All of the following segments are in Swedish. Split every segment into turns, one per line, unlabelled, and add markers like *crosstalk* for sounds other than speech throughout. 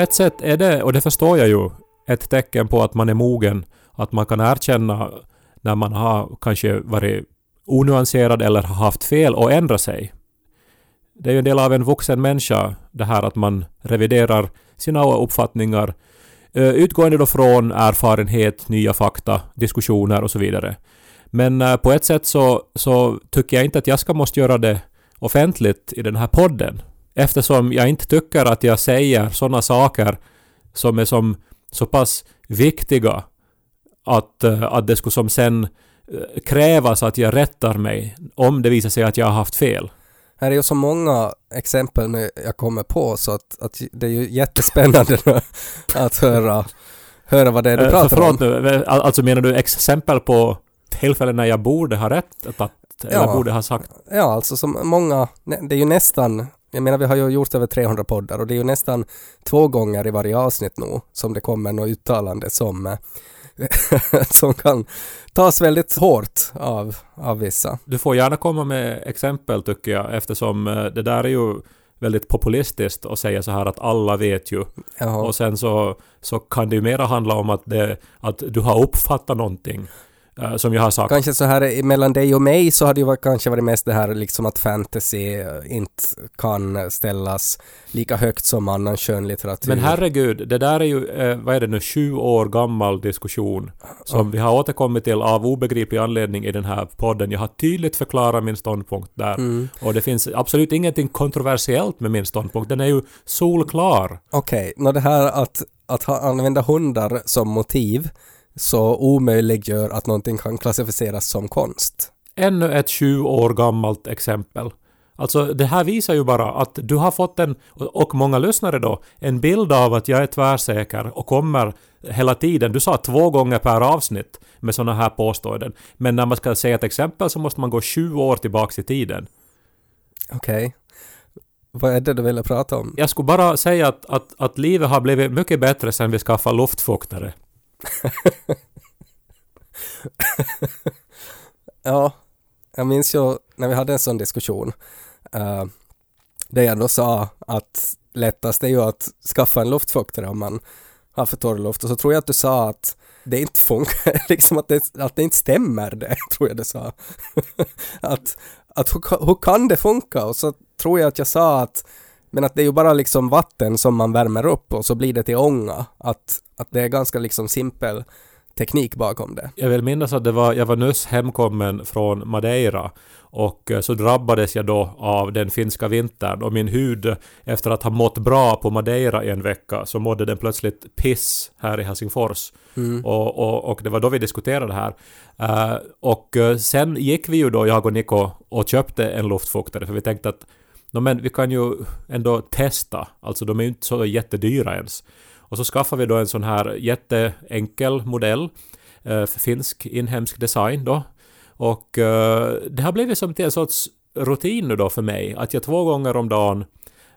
på ett sätt är det, och det förstår jag ju, ett tecken på att man är mogen. Att man kan erkänna när man har kanske varit onyanserad eller har haft fel och ändra sig. Det är ju en del av en vuxen människa det här att man reviderar sina uppfattningar eh, utgående då från erfarenhet, nya fakta, diskussioner och så vidare. Men eh, på ett sätt så, så tycker jag inte att jag ska måste göra det offentligt i den här podden. Eftersom jag inte tycker att jag säger sådana saker som är som så pass viktiga att, eh, att det skulle som sen krävas att jag rättar mig om det visar sig att jag har haft fel.
Här är ju så många exempel nu jag kommer på så att, att det är ju jättespännande *laughs* att höra, höra vad det är du pratar
Förlåt om. nu, alltså menar du exempel på tillfällen när jag borde ha rätt att, eller ja, borde ha sagt?
Ja, alltså som många, det är ju nästan jag menar vi har ju gjort över 300 poddar och det är ju nästan två gånger i varje avsnitt nu som det kommer något uttalande som *laughs* som kan tas väldigt hårt av, av vissa.
Du får gärna komma med exempel tycker jag eftersom eh, det där är ju väldigt populistiskt att säga så här att alla vet ju. Jaha. Och sen så, så kan det ju mera handla om att, det, att du har uppfattat någonting. Uh, som jag har sagt.
Kanske så här mellan dig och mig så hade det ju kanske varit mest det här liksom att fantasy eh, inte kan ställas lika högt som annan skönlitteratur.
Men herregud, det där är ju, eh, vad är det nu, sju år gammal diskussion som oh. vi har återkommit till av obegriplig anledning i den här podden. Jag har tydligt förklarat min ståndpunkt där. Mm. Och det finns absolut ingenting kontroversiellt med min ståndpunkt. Den är ju solklar.
Okej, okay. det här att, att använda hundar som motiv så omöjliggör att någonting kan klassificeras som konst.
Ännu ett 20 år gammalt exempel. Alltså det här visar ju bara att du har fått en, och många lyssnare då, en bild av att jag är tvärsäker och kommer hela tiden. Du sa två gånger per avsnitt med sådana här påståenden. Men när man ska säga ett exempel så måste man gå 20 år tillbaks i tiden.
Okej. Okay. Vad är det du ville prata om?
Jag skulle bara säga att, att, att livet har blivit mycket bättre sedan vi skaffade luftfuktare. *laughs*
ja, jag minns ju när vi hade en sån diskussion uh, där jag då sa att lättast är ju att skaffa en luftfuktare om man har för torr luft och så tror jag att du sa att det inte funkar, *laughs* liksom att det, att det inte stämmer det, *laughs* tror jag du sa. att att hur, hur kan det funka? Och så tror jag att jag sa att men att det är ju bara liksom vatten som man värmer upp och så blir det till ånga. Att, att det är ganska liksom simpel teknik bakom det.
Jag vill minnas att det var, jag var nyss hemkommen från Madeira och eh, så drabbades jag då av den finska vintern och min hud efter att ha mått bra på Madeira i en vecka så mådde den plötsligt piss här i Helsingfors. Mm. Och, och, och, det var då vi diskuterade det här. Uh, och uh, sen gick vi ju då, jag och Niko, och köpte en luftfuktare för vi tänkte att no, men vi kan ju ändå testa, alltså de är ju inte så jättedyra ens. Och så skaffade vi då en sån här jätteenkel modell, eh, finsk inhemsk design då. Och eh, det har blivit som till en sorts rutin nu då för mig, att jag två gånger om dagen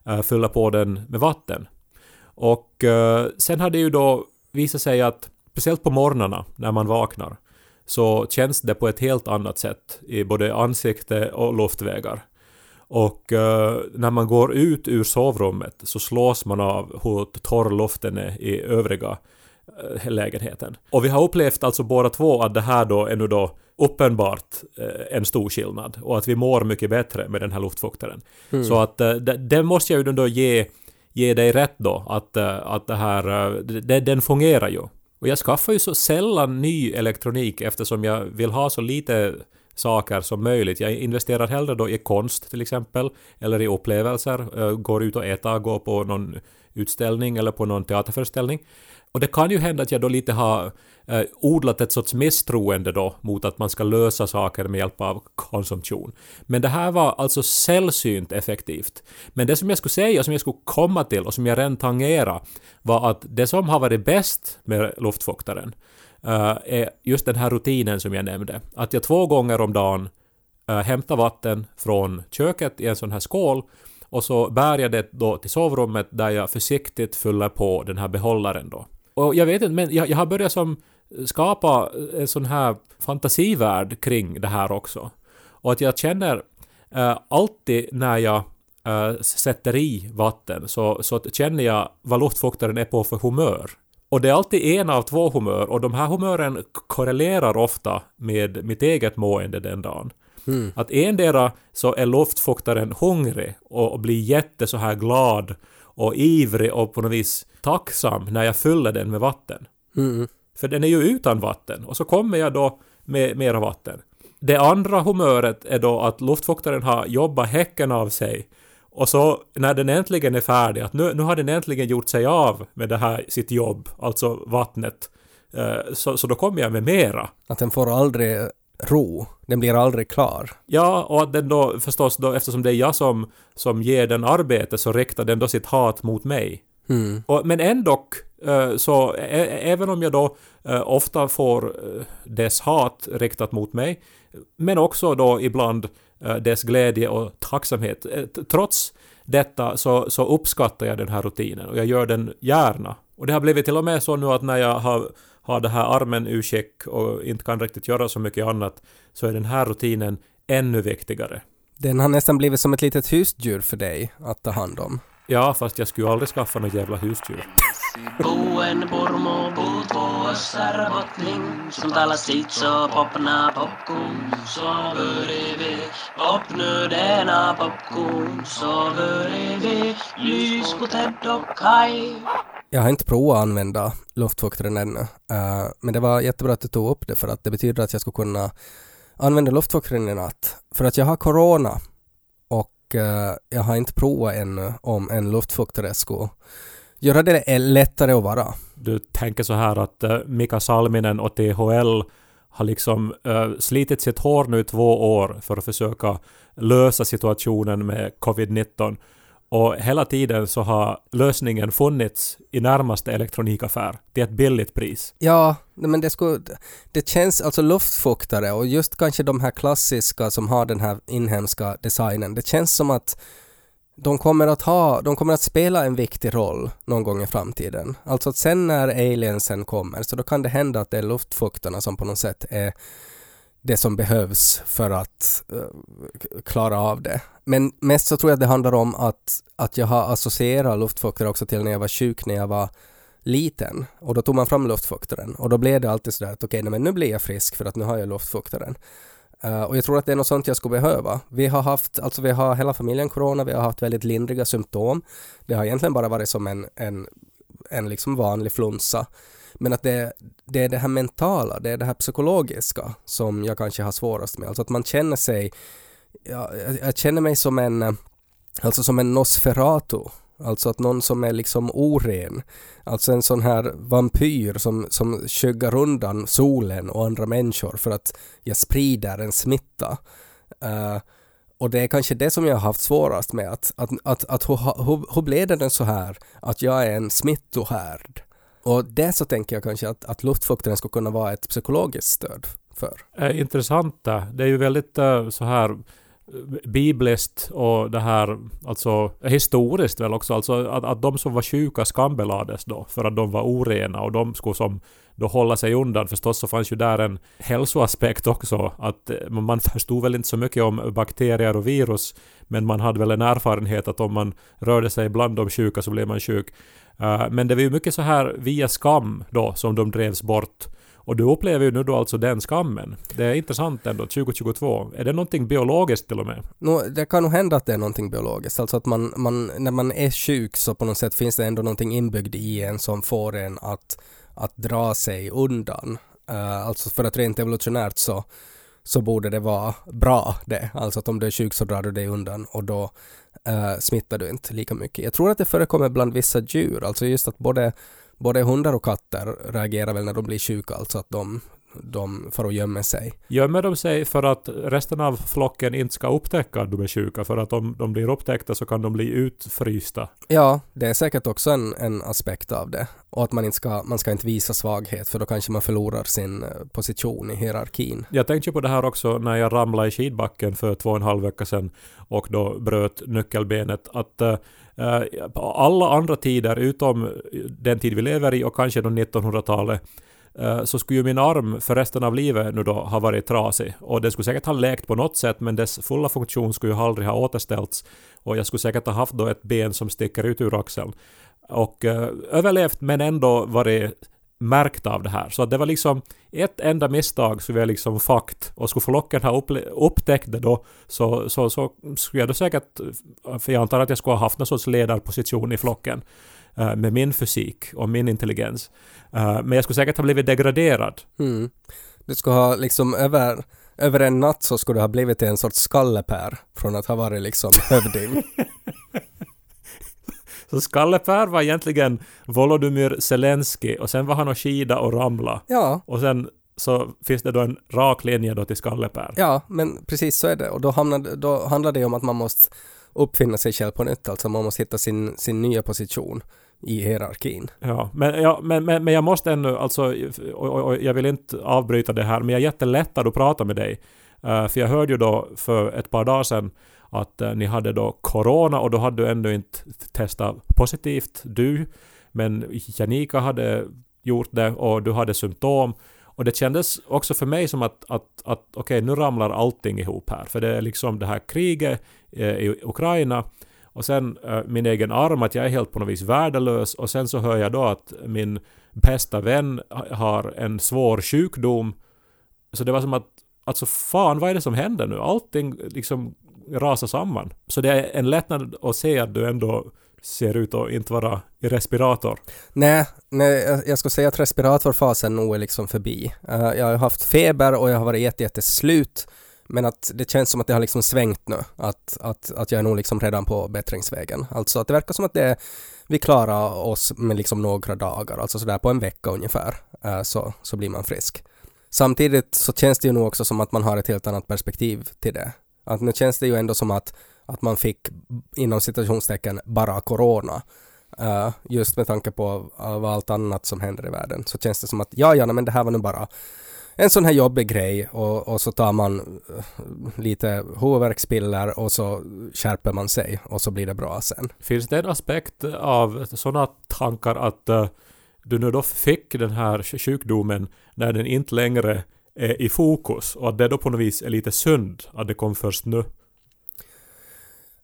eh, fyller på den med vatten. Och eh, sen har det ju då visat sig att, speciellt på morgnarna när man vaknar, så känns det på ett helt annat sätt i både ansikte och luftvägar. Och uh, när man går ut ur sovrummet så slås man av hur torr luften är i övriga uh, lägenheten. Och vi har upplevt alltså båda två att det här då är nu då uppenbart uh, en stor skillnad och att vi mår mycket bättre med den här luftfuktaren. Mm. Så att uh, det, måste jag ju då ge, ge dig rätt då att, att det här, det, den fungerar ju. Och jag skaffar ju så sällan ny elektronik eftersom jag vill ha så lite saker som möjligt. Jag investerar hellre då i konst till exempel, eller i upplevelser, eh, går ut och äta, går på någon utställning eller på någon teaterföreställning. Och det kan ju hända att jag då lite har eh, odlat ett sorts misstroende då mot att man ska lösa saker med hjälp av konsumtion. Men det här var alltså sällsynt effektivt. Men det som jag skulle säga, som jag skulle komma till och som jag redan tangerade var att det som har varit bäst med luftfuktaren Eh, är just den här rutinen som jag nämnde. Att jag två gånger om dagen eh, hämtar vatten från köket i en sån här skål och så bär jag det då till sovrummet där jag försiktigt fyller på den här behållaren då. Och jag vet inte, men jag, jag har börjat som skapa en sån här fantasivärld kring det här också. Och att jag känner eh, alltid när jag eh, sätter i vatten så, så känner jag vad luftfuktaren är på för humör. Och det är alltid en av två humör och de här humören korrelerar ofta med mitt eget mående den dagen.
Mm.
Att endera så är luftfuktaren hungrig och, blir jätte så här glad och ivrig och på något vis tacksam när jag fyller den med vatten.
Mm.
För den är ju utan vatten och så kommer jag då med mera vatten. Det andra humöret är då att luftfuktaren har jobbat häcken av sig och så när den äntligen är färdig, att nu, nu har den äntligen gjort sig av med det här sitt jobb, alltså vattnet, eh, så, så då kommer jag med mera.
Att den får aldrig ro. Den blir aldrig klar.
Ja, och att den då förstås då, eftersom det är jag som, som ger den arbete, så riktar den då sitt hat mot mig.
Mm.
Och, men ändå, Eh, så även om jag då eh, ofta får eh, dess hat riktat mot mig, men också då ibland dess glädje och tacksamhet. Trots detta så, så uppskattar jag den här rutinen och jag gör den gärna. Och det har blivit till och med så nu att när jag har, har det här armen ur check och inte kan riktigt göra så mycket annat så är den här rutinen ännu viktigare.
Den har nästan blivit som ett litet husdjur för dig att ta hand om.
Ja, fast jag skulle aldrig skaffa något jävla husdjur.
Vi vi lys på Ted och
Jag har inte provat att använda luftfuktaren ännu. Eh, men det var jättebra att du tog upp det för att det betyder att jag skulle kunna använda luftfuktaren i natt. För att jag har corona och jag har inte provat ännu om en luftfuktare skulle göra det lättare att vara.
du tänker så här att eh, Mika Salminen och THL har liksom uh, slitit sitt hår nu i två år för att försöka lösa situationen med covid-19. Och hela tiden så har lösningen funnits i närmaste elektronikaffär till ett billigt pris.
Ja, men det, skulle, det känns alltså luftfuktare och just kanske de här klassiska som har den här inhemska designen. Det känns som att de kommer att ha, de kommer att spela en viktig roll någon gång i framtiden. Alltså att sen när aliensen kommer så då kan det hända att det är luftfuktarna som på något sätt är det som behövs för att uh, klara av det. Men mest så tror jag att det handlar om att, att jag har associerat luftfuktare också till när jag var sjuk när jag var liten och då tog man fram luftfuktaren och då blev det alltid sådär att okej, okay, men nu blir jag frisk för att nu har jag luftfuktaren. Uh, och jag tror att det är något sånt jag skulle behöva. Vi har haft, alltså vi har hela familjen corona, vi har haft väldigt lindriga symptom. Det har egentligen bara varit som en, en, en liksom vanlig flunsa. Men att det, det är det här mentala, det är det här psykologiska som jag kanske har svårast med. Alltså att man känner sig, jag, jag känner mig som en, alltså som en Nosferatu. Alltså att någon som är liksom oren. Alltså en sån här vampyr som, som skyggar undan solen och andra människor för att jag sprider en smitta. Uh, och det är kanske det som jag har haft svårast med att, att, att, att hur, hur, hur blev det så här att jag är en smittohärd? Och det så tänker jag kanske att, att luftfuktaren skulle kunna vara ett psykologiskt stöd för.
Eh, intressant det. Det är ju väldigt eh, så här eh, bibliskt och det här, alltså historiskt väl också, alltså att, att de som var sjuka skambelades då för att de var orena och de skulle som då hålla sig undan. Förstås så fanns ju där en hälsoaspekt också, att eh, man förstod väl inte så mycket om bakterier och virus, men man hade väl en erfarenhet att om man rörde sig bland de sjuka så blev man sjuk. Eh, men det var ju mycket så här via skam då som de drevs bort. Och du upplever ju nu då alltså den skammen. Det är intressant ändå, 2022. Är det någonting biologiskt till och med?
No, det kan nog hända att det är någonting biologiskt, alltså att man, man, när man är sjuk så på något sätt finns det ändå någonting inbyggt i en som får en att, att dra sig undan. Uh, alltså för att rent evolutionärt så, så borde det vara bra det, alltså att om du är sjuk så drar du dig undan och då eh, smittar du inte lika mycket. Jag tror att det förekommer bland vissa djur, alltså just att både, både hundar och katter reagerar väl när de blir sjuka, alltså att de, de får och gömmer sig.
Gömmer de sig för att resten av flocken inte ska upptäcka att de är sjuka? För att om de blir upptäckta så kan de bli utfrysta.
Ja, det är säkert också en, en aspekt av det. Och att man inte ska, man ska inte visa svaghet för då kanske man förlorar sin eh, position i hierarkin.
Jag tänkte på det här också när jag ramlade i skidbacken för två och en halv vecka sedan och då bröt nyckelbenet att eh, eh, alla andra tider utom den tid vi lever i och kanske då 1900-talet eh, Eh, så skulle ju min arm för resten av livet nu då ha varit trasig. Och den skulle säkert ha läkt på något sätt men dess fulla funktion skulle ju aldrig ha återställts. Och jag skulle säkert ha haft då ett ben som sticker ut ur axeln. Och eh, överlevt men ändå varit märkt av det här. Så att det var liksom ett enda misstag så vi är liksom fakt och skulle flocken ha upptäckt det då så, så, så skulle jag då säkert, eh, för jag antar att jag skulle ha haft någon sorts ledarposition i flocken eh, med min fysik och min intelligens. Eh, men jag skulle säkert ha blivit degraderad.
Mm. Du skulle ha liksom över, över en natt så skulle du ha blivit en sorts skallepär från att ha varit liksom *laughs* hövding.
Så Skalle-Per var egentligen Volodymyr Zelensky och sen var han och skida och ramla.
ja,
Och sen så finns det då en rak linje då till Skalle-Per.
ja, men precis så är det. Och då, hamnar, då handlar det om att man måste uppfinna sig själv på nytt. Alltså man måste hitta sin, sin nya position i hierarkin.
Ja, men, ja, men, men, men jag måste ännu, alltså, och, och, och jag vill inte avbryta det här, men jag är jättelättad att prata med dig. Uh, för jag hörde ju då för ett par dagar sedan att uh, ni hade då corona och då hade du ändå inte testat positivt, du. Men Janika hade gjort det och du hade symptom. Och det kändes också för mig som att, att, att okej, nu ramlar allting ihop här. För det är liksom det här kriget Eh, i Ukraina och sen eh, min egen arm, att jag är helt på något vis värdelös. Och sen så hör jag då att min bästa vän har en svår sjukdom. Så det var som att, alltså fan vad är det som händer nu? Allting liksom rasar samman. Så det är en lättnad att se att du ändå ser ut att inte vara i respirator.
Nej, nej, jag- skulle säga att respiratorfasen nog är liksom förbi. Eh, jag har haft feber och jag har varit jätte, jätteslut. Men att det känns som att det har liksom svängt nu. Att, att, att jag är nog liksom redan på bättringsvägen. Alltså att det verkar som att det, vi klarar oss med liksom några dagar. Alltså sådär på en vecka ungefär. Eh, så, så blir man frisk. Samtidigt så känns det ju nog också som att man har ett helt annat perspektiv till det. Att nu känns det ju ändå som att, att man fick inom citationstecken bara corona. Uh, just med tanke på av allt annat som händer i världen så känns det som att ja, ja, men det här var nu bara en sån här jobbig grej och, och så tar man eh, lite huvudvärkspiller och så skärper man sig och så blir det bra sen.
Finns det en aspekt av sådana tankar att eh, du nu då fick den här sjukdomen när den inte längre är i fokus och att det då på något vis är lite synd att det kom först nu?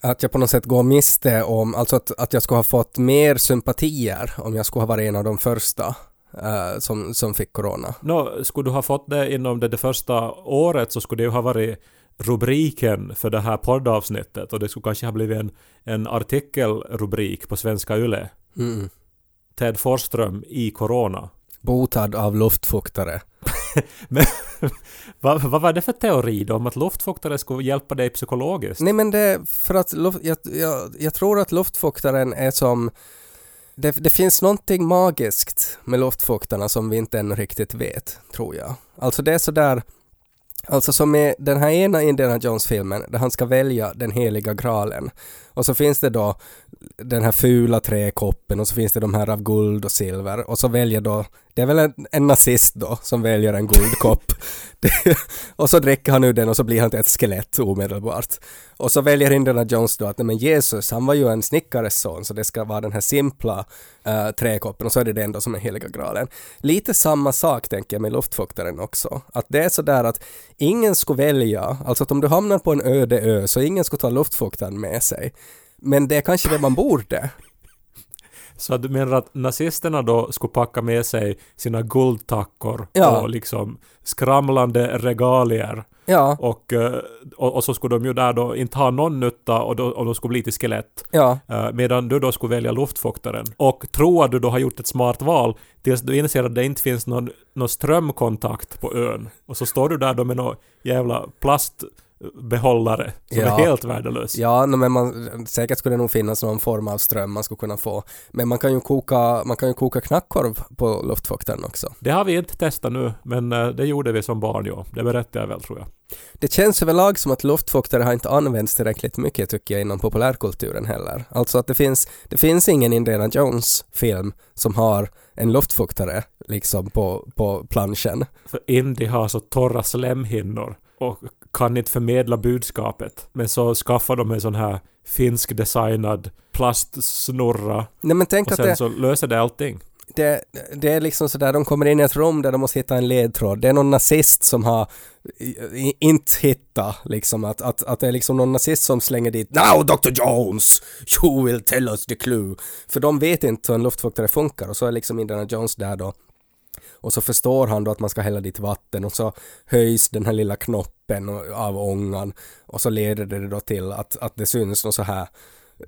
Att jag på något sätt går miste om, alltså att, att jag skulle ha fått mer sympatier om jag skulle ha varit en av de första eh, som, som fick corona.
Nå, skulle du ha fått det inom det, det första året så skulle det ju ha varit rubriken för det här poddavsnittet och det skulle kanske ha blivit en, en artikelrubrik på Svenska Yle.
Mm.
Ted Forsström i Corona.
Botad av luftfuktare. *laughs*
Men vad, vad var det för teori då om att luftfuktare skulle hjälpa dig psykologiskt?
Nej men det är för att luft, jag, jag, jag tror att luftfuktaren är som det, det finns någonting magiskt med luftfuktarna som vi inte ännu riktigt vet, tror jag. Alltså det är sådär Alltså som med den här ena Indiana Jones-filmen där han ska välja den heliga graalen. Och så finns det då den här fula träkoppen och så finns det de här av guld och silver och så väljer då, det är väl en, en nazist då som väljer en guldkopp. *laughs* Och så dricker han ur den och så blir han till ett skelett omedelbart. Och så väljer Indiana Jones då att nej men Jesus, han var ju en snickares son så det ska vara den här simpla uh, träkoppen och så är det den då som är heliga graalen. Lite samma sak tänker jag med luftfuktaren också. Att det är sådär att ingen skulle välja, alltså att om du hamnar på en öde ö så ingen skulle ta luftfuktaren med sig. Men det är kanske det man borde.
Så du menar att nazisterna då skulle packa med sig sina guldtackor
Ja.
och liksom skramlande regalier
Ja,
och, eh, och, och så skulle de ju där då inte ha någon nytta och, då, och de skulle bli till skelett.
ja,
Eh, medan du då skulle välja luftfuktaren. Och tro att du då har gjort ett smart val tills du inser att det inte finns någon, någon strömkontakt på ön. Och så står du där då med någon jävla plastbehållare som
Ja.
är helt värdelös.
ja, men man, säkert skulle det nog finnas någon form av ström man skulle kunna få. Men man kan ju koka, man kan ju koka knackkorv på luftfuktaren också.
Det har vi inte testat nu, men eh, det gjorde vi som barn, ja. Det berättade jag väl, tror jag.
Det känns överlag som att luftfuktare har inte använts tillräckligt mycket tycker jag inom populärkulturen heller. Alltså att det finns, det finns ingen Indiana Jones-film som har en luftfuktare liksom på, på planschen.
För Indy har så torra slemhinnor och kan inte förmedla budskapet. Men så skaffar de en sån här finsk designad plastsnurra
Nej men tänk
och
att
sen
det,
så löser det allting.
det, det är liksom sådär, de kommer in i ett rum där de måste hitta en ledtråd. Det är någon nazist som har inte hittat liksom att, att, att det är liksom någon nazist som slänger dit Now Dr. Jones! You will tell us the clue! För de vet inte hur en luftfuktare funkar och så är liksom Indiana Jones där då och så förstår han då att man ska hälla dit vatten och så höjs den här lilla knoppen och- av ångan och så leder det då till att, att det syns någon så här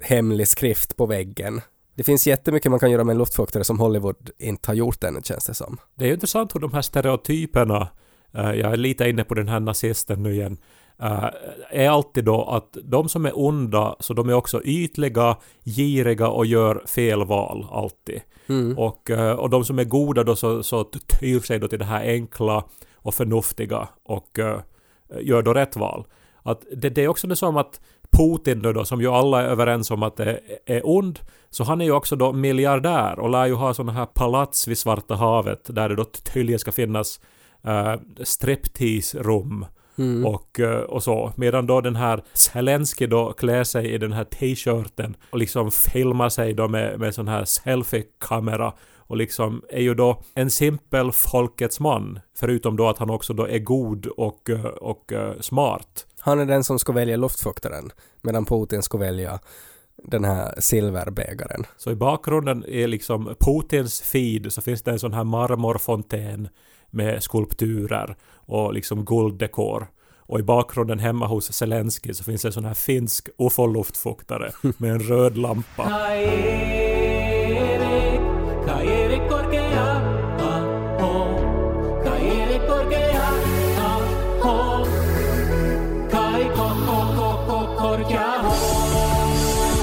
hemlig skrift på väggen. Det finns jättemycket man kan göra med en luftfuktare som Hollywood inte har gjort ännu känns det som.
Det är ju intressant hur de här stereotyperna, eh, jag är lite inne på den här nazisten nu igen, eh, är alltid då att de som är onda, så de är också ytliga, giriga och gör fel val alltid.
Mm.
Och, eh, och de som är goda då så, så tyr sig då till det här enkla och förnuftiga och eh, gör då rätt val. Att det, det är också det som att Putin nu då, som ju alla är överens om att är, är ond, så han är ju också då miljardär och lär ju ha sådana här palats vid Svarta havet där det då tydligen ska finnas uh, striptease-rum
Mm.
och, eh, och så. Medan då den här Zelensky då klär sig i den här t-shirten och liksom filmar sig då med, med sån här selfie-kamera och liksom är ju då en simpel folkets man. Förutom då att han också då är god och, eh, och eh, smart.
Han är den som ska välja luftfuktaren medan Putin ska välja den här silverbägaren.
Så i bakgrunden är liksom Putins feed så finns det en sån här marmorfontän med skulpturer och liksom gulddekor. Och i bakgrunden hemma hos Zelensky så finns det en sån här finsk ufo-luftfuktare med en röd lampa.
Kairi, korkea. Kairi korkea. Kai korkea.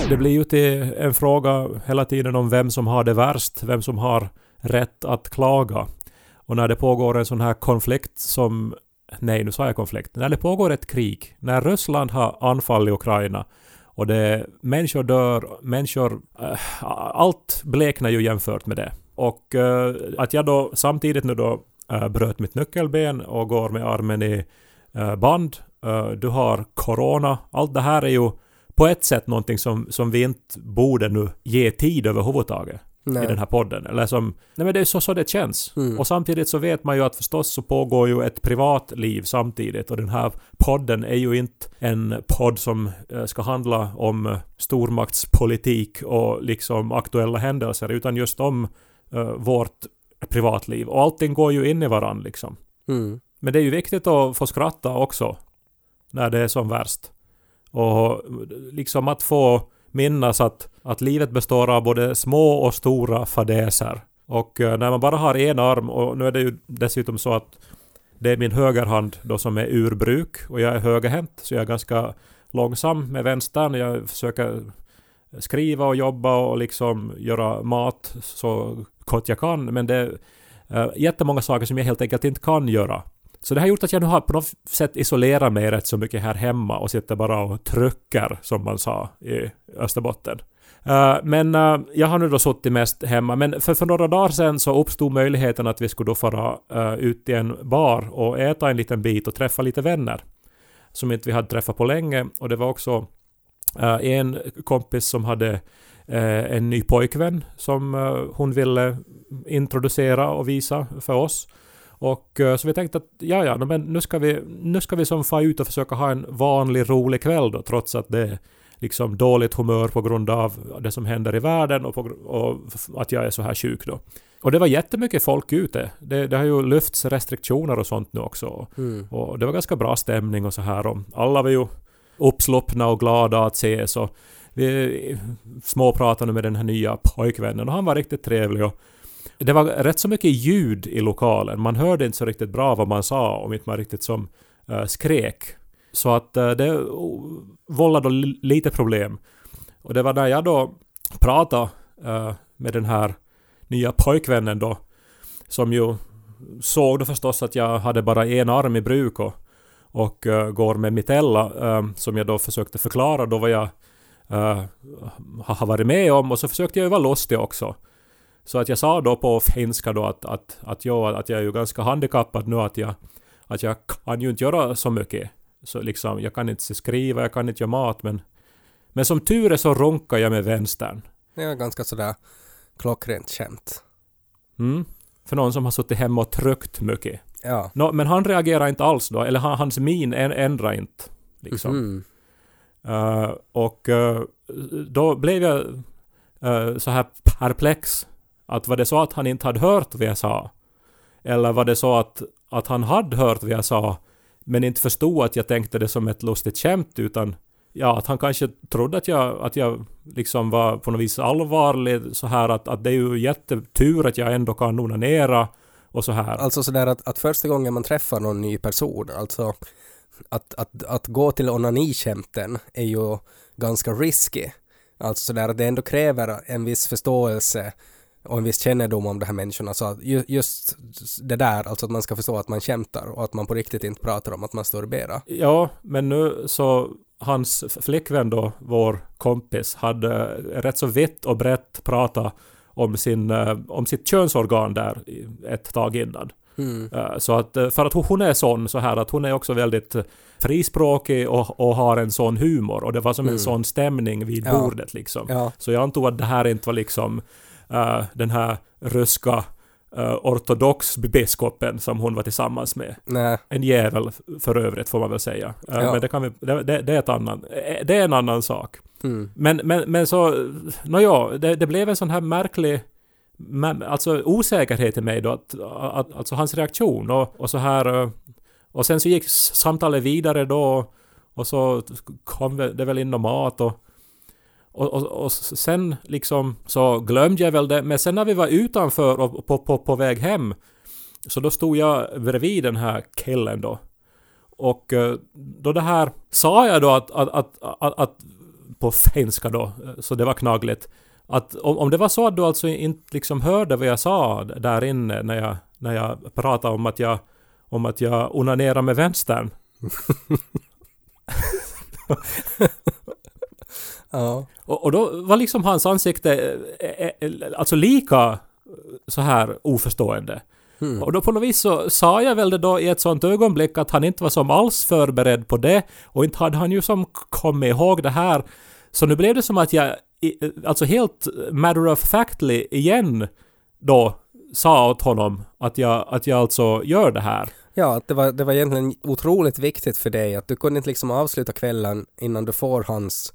Det blir ju till en fråga hela tiden om vem som har det värst, vem som har rätt att klaga. Och när det pågår en sån här konflikt som... Nej, nu sa jag konflikt. När det pågår ett krig, när Ryssland har anfallit Ukraina och det, människor dör, människor... äh, allt bleknar ju jämfört med det. Och äh, att jag då samtidigt nu då äh, bröt mitt nyckelben och går med armen i äh, band. Äh, du har corona. Allt det här är ju på ett sätt någonting som, som vi inte borde nu ge tid överhuvudtaget i den här podden. Eller som... Nej men det är så, så det känns.
Mm.
Och samtidigt så vet man ju att förstås så pågår ju ett privatliv samtidigt och den här podden är ju inte en podd som eh, ska handla om eh, stormaktspolitik och liksom aktuella händelser utan just om eh, vårt privatliv. Och allting går ju in i varandra liksom.
Mm.
Men det är ju viktigt att få skratta också när det är som värst. Och liksom att få minnas att, att livet består av både små och stora fadäser. Och eh, när man bara har en arm, och nu är det ju dessutom så att det är min högerhand då som är ur bruk och jag är högerhänt så jag är ganska långsam med vänstern. Jag försöker skriva och jobba och liksom göra mat så gott jag kan men det är eh, jättemånga saker som jag helt enkelt inte kan göra. Så det har gjort att jag nu har på något sätt isolerat mig rätt så mycket här hemma och sitter bara och trycker som man sa i Österbotten. Uh, men uh, jag har nu då suttit mest hemma. Men för, för några dagar sedan så uppstod möjligheten att vi skulle då fara uh, eh, ut i en bar och äta en liten bit och träffa lite vänner. Som inte vi hade träffat på länge. Och det var också en kompis som hade en ny pojkvän som hon ville introducera och visa för oss. Och så vi tänkte att ja, ja, men nu ska vi, nu ska vi som få ut och försöka ha en vanlig rolig kväll då, trots att det är liksom dåligt humör på grund av det som händer i världen och, på, och att jag är så här sjuk då. Och det var jättemycket folk ute. Det, det har ju lyfts restriktioner och sånt nu också.
Mm.
Och det var ganska bra stämning och så här. Och alla var ju uppsluppna och glada att ses. Och vi småpratade med den här nya pojkvännen och han var riktigt trevlig. Och det var rätt så mycket ljud i lokalen. Man hörde inte så riktigt bra vad man sa om inte man riktigt som uh, skrek. Så att uh, det vållade lite problem. Och det var när jag då pratade uh, med den här nya pojkvännen då, som ju såg då förstås att jag hade bara en arm i bruk och, och uh, går med mitella, uh, som jag då försökte förklara då vad jag uh, har varit med om och så försökte jag ju vara lustig också. Så att jag sa då på finska då att, att, att, jag, att jag är ju ganska handikappad nu att jag, att jag kan ju inte göra så mycket. Så liksom, jag kan inte skriva, jag kan inte göra mat men men som tur är så runkar jag med vänstern.
Det är ganska sådär klockrent skämt.
Mm. För någon som har suttit hemma och tryckt mycket.
Ja.
Nå, men han reagerar inte alls då, eller han, hans min än- ändrar inte. Liksom.
Mhm.
Eh, och eh, då blev jag eh, så här perplex. Att var det så att han inte hade hört vad jag sa? Eller var det så att, att han hade hört vad jag sa men inte förstod att jag tänkte det som ett lustigt skämt utan ja, att han kanske trodde att jag, att jag liksom var på något vis allvarlig så här att, att det är ju jättetur att jag ändå kan onanera och så här.
Alltså sådär att, att första gången man träffar någon ny person, alltså att, att, att gå till onaniskämten är ju ganska risky. Alltså sådär att det ändå kräver en viss förståelse och en viss kännedom om de här människorna. Så att ju, just det där, alltså att man ska förstå att man skämtar och att man på riktigt inte pratar om att man bera.
Ja, men nu så hans flickvän då, vår kompis, hade rätt så vitt och brett pratat om, sin, eh, om sitt könsorgan där ett tag innan.
Mm.
Eh, Så att, eh, för att hon- är sån så här att hon är också väldigt frispråkig och, och har en sån humor och det var som en
Mm.
sån stämning vid
Ja.
bordet liksom.
Ja,
Så jag antog att det här inte var liksom eh, den här ryska uh, ortodox-biskopen som hon var tillsammans med.
nej,
En jävel för övrigt får man väl säga. Eh,
Ja.
Men det, kan vi, det, det, det, är ett annan, det är en annan sak.
mm.
Men, men, men så, nåja, det, det blev en sån här märklig mä- alltså osäkerhet i mig då, att, att, alltså hans reaktion och, och så här och sen så gick samtalet vidare då och så kom det väl in någon mat och och, och, och sen liksom så glömde jag väl det, men sen när vi var utanför och på, på, på väg hem så då stod jag bredvid den här killen då. Och eh, då det här sa jag då att, att, att, att, att på finska då, eh, så det var knagligt. Att om, om det var så att du alltså inte liksom hörde vad jag sa där inne när jag, när jag pratade om att jag, om att jag onanerar med vänstern. *laughs* *laughs*
ja,
Och, och då var liksom hans ansikte eh, eh, alltså lika så här oförstående.
mm.
Och då på något vis så sa jag väl det då i ett sånt ögonblick att han inte var som alls förberedd på det och inte hade han ju som kommit ihåg det här. Så nu blev det som att jag, alltså helt matter of factly igen då sa åt honom att jag, att jag alltså gör det här.
Ja, att det var, det var egentligen otroligt viktigt för dig att du kunde inte liksom avsluta kvällen innan du får hans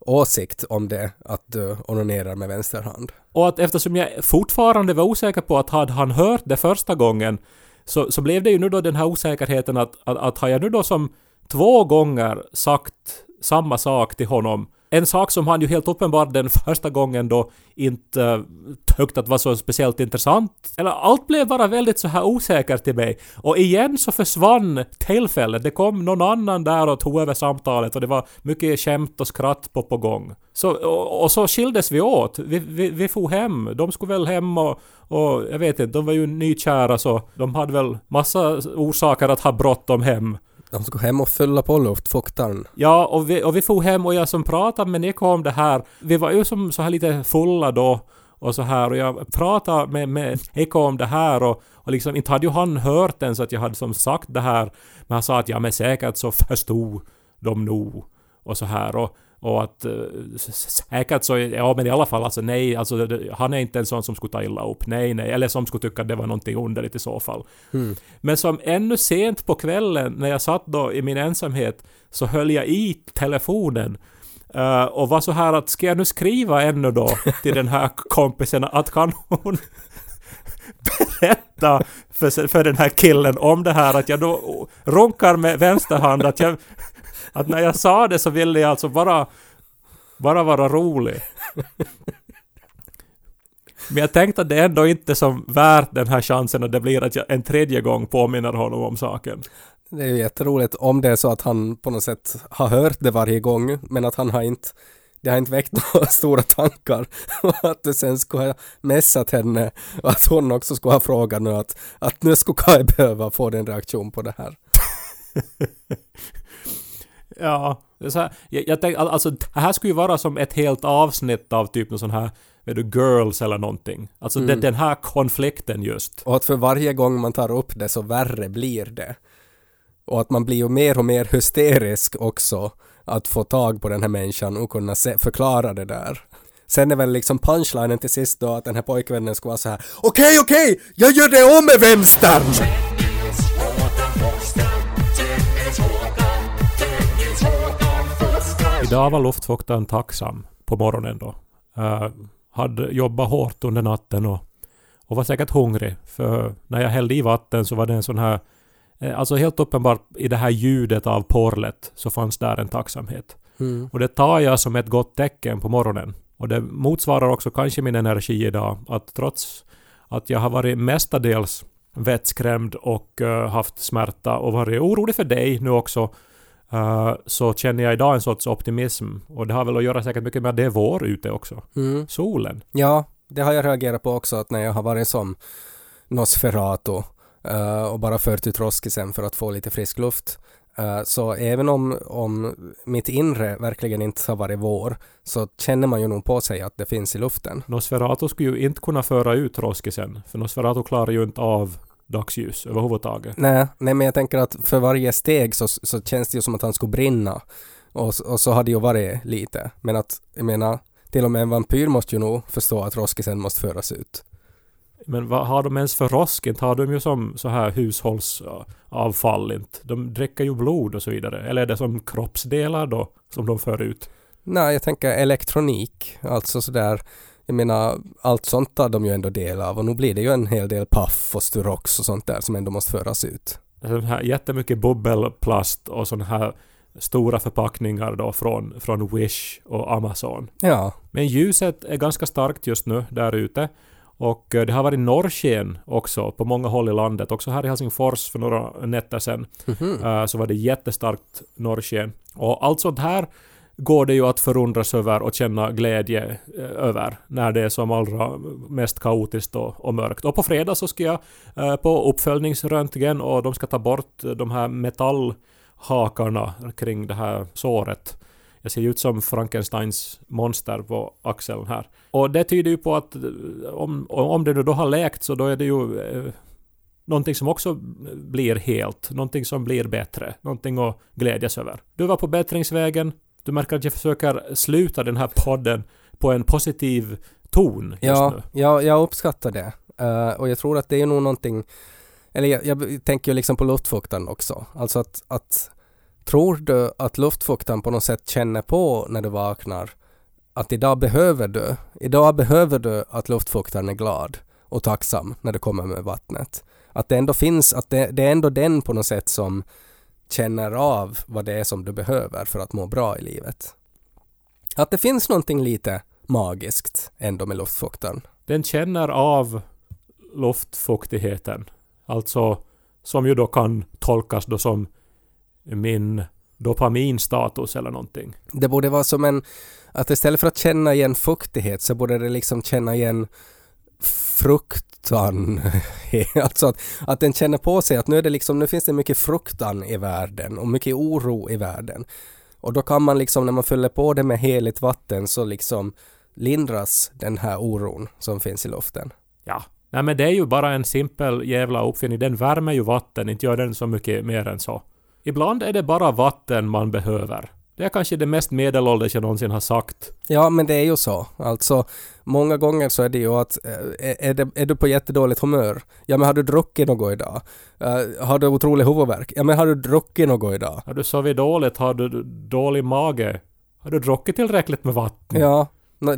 åsikt om det att du onanerar med vänster hand.
Och att eftersom jag fortfarande var osäker på att hade han hört det första gången så, så blev det ju nu då den här osäkerheten att, att, att har jag nu då som två gånger sagt samma sak till honom en sak som han ju helt uppenbart den första gången då inte uh, tyckte att var så speciellt intressant. Eller allt blev bara väldigt så här osäkert till mig. Och igen så försvann tillfället. Det kom någon annan där och tog över samtalet och det var mycket skämt och skratt på, på gång. Så, och, och så skildes vi åt. Vi, vi, vi for hem. De skulle väl hem och, och jag vet inte, de var ju nykära så de hade väl massa orsaker att ha bråttom hem.
De skulle hem och fylla på luftfuktaren.
Ja, och vi, och vi for hem och jag som pratade med Nico om det här, vi var ju som så här lite fulla då och så här och jag pratade med, med Eko om det här och, och liksom inte hade ju han hört ens att jag hade som sagt det här men han sa att ja men säkert så förstod de nog och så här och och att säkert så, ja men i alla fall alltså nej, alltså det, han är inte en sån som skulle ta illa upp. Nej, nej, eller som skulle tycka att det var någonting underligt i så fall.
Mm.
Men som ännu sent på kvällen när jag satt då i min ensamhet så höll jag i telefonen eh, och var så här att ska jag nu skriva ännu då till den här kompisen att kan hon *laughs* berätta för, för den här killen om det här att jag då runkar med vänster hand att jag att när jag sa det så ville jag alltså bara bara vara rolig. Men jag tänkte att det ändå inte som värt den här chansen och det blir att jag en tredje gång påminner honom om saken.
Det är ju jätteroligt om det är så att han på något sätt har hört det varje gång men att han har inte det har inte väckt *laughs* några stora tankar och att du sen skulle ha messat henne och att hon också skulle ha frågat nu att, att nu skulle Kai behöva få den reaktion på det här. *laughs*
Ja, så här, jag, jag tänkte, al- alltså det här skulle ju vara som ett helt avsnitt av typ någon sån här, vet du, Girls eller någonting. Alltså
Mm.
den, den här konflikten just.
Och att för varje gång man tar upp det så värre blir det. Och att man blir ju mer och mer hysterisk också att få tag på den här människan och kunna se, förklara det där. Sen är väl liksom punchlinen till sist då att den här pojkvännen ska vara så här Okej, okej, jag gör det om med vänstern!
Idag var luftfuktaren tacksam på morgonen då. Uh, hade jobbat hårt under natten och, och var säkert hungrig. För när jag hällde i vatten så var det en sån här... eh, Alltså helt uppenbart i det här ljudet av porlet så fanns där en tacksamhet.
Mm.
Och det tar jag som ett gott tecken på morgonen. Och det motsvarar också kanske min energi idag. Att trots att jag har varit mestadels vettskrämd och eh, haft smärta och varit orolig för dig nu också. Eh, så känner jag idag en sorts optimism. Och det har väl att göra säkert mycket med att det är vår ute också.
Mm.
Solen.
Ja, det har jag reagerat på också att när jag har varit som Nosferatu eh, och bara fört ut roskisen för att få lite frisk luft. eh, så även om, om mitt inre verkligen inte har varit vår så känner man ju nog på sig att det finns i luften.
Nosferatu skulle ju inte kunna föra ut roskisen. För Nosferatu klarar ju inte av dagsljus överhuvudtaget.
Nej, nej men jag tänker att för varje steg så, så känns det ju som att han skulle brinna. Och, och så har det ju varit lite. Men att, jag menar, till och med en vampyr måste ju nog förstå att roskisen måste föras ut.
Men vad har de ens för rosk? Inte har de ju som så här hushållsavfall inte. De dricker ju blod och så vidare. Eller är det som kroppsdelar då som de för ut?
Nej, jag tänker elektronik, alltså sådär, jag menar, allt sånt tar de ju ändå del av och nu blir det ju en hel del paff och Sturox och sånt där som ändå måste föras ut.
Sån här jättemycket bubbelplast och såna här stora förpackningar då från, från Wish och Amazon.
Ja,
Men ljuset är ganska starkt just nu där ute. Och eh, det har varit norrsken också på många håll i landet. Också här i Helsingfors för några nätter sedan.
Mhm.
eh, så var det jättestarkt norrsken. Och allt sånt här går det ju att förundras över och känna glädje eh, över när det är som allra mest kaotiskt och, och mörkt. Och på fredag så ska jag eh, på uppföljningsröntgen och de ska ta bort de här metallhakarna kring det här såret. Jag ser ju ut som Frankensteins monster på axeln här. Och det tyder ju på att eh, om, om det nu då har läkt så då är det ju eh, någonting som också blir helt. Någonting som blir bättre. Någonting att glädjas över. Du var på bättringsvägen. Du märker att jag försöker sluta den här podden på en positiv ton just
ja,
nu.
ja, jag uppskattar det. Eh, och jag tror att det är nog någonting, eller jag, jag tänker ju liksom på luftfuktaren också. Alltså att, att tror du att luftfuktaren på något sätt känner på när du vaknar att idag behöver du, idag behöver du att luftfuktaren är glad och tacksam när du kommer med vattnet. Att det ändå finns, att det, det är ändå den på något sätt som känner av vad det är som du behöver för att må bra i livet. Att det finns någonting lite magiskt ändå med luftfuktaren.
Den känner av luftfuktigheten. Alltså som ju då kan tolkas då som min dopaminstatus eller någonting.
Det borde vara som en, att istället för att känna igen fuktighet så borde det liksom känna igen fruktan. *laughs* alltså att, att den känner på sig att nu är det liksom, nu finns det mycket fruktan i världen och mycket oro i världen. Och då kan man liksom när man fyller på det med heligt vatten så liksom lindras den här oron som finns i luften.
Ja. Nej men det är ju bara en simpel jävla uppfinning. Den värmer ju vatten, inte gör den så mycket mer än så. Ibland är det bara vatten man behöver. Det är kanske det mest medelålders jag någonsin har sagt.
Ja, men det är ju så. Alltså, många gånger så är det ju att eh, är, det, är du på jättedåligt humör? Ja, men har du druckit något idag? Eh, har du otrolig huvudvärk? Ja, men har du druckit något idag?
Har du sovit dåligt? Har du dålig mage? Har du druckit tillräckligt med vatten?
Ja,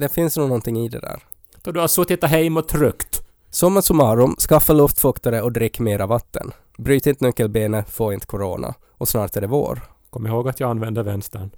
det finns nog någonting i det där.
Då du har suttit hem och tryckt.
Summa summarum, skaffa luftfuktare och drick mera vatten. Bryt inte nyckelbenet, få inte corona. Och snart är det vår.
Kom ihåg att jag använder vänstern.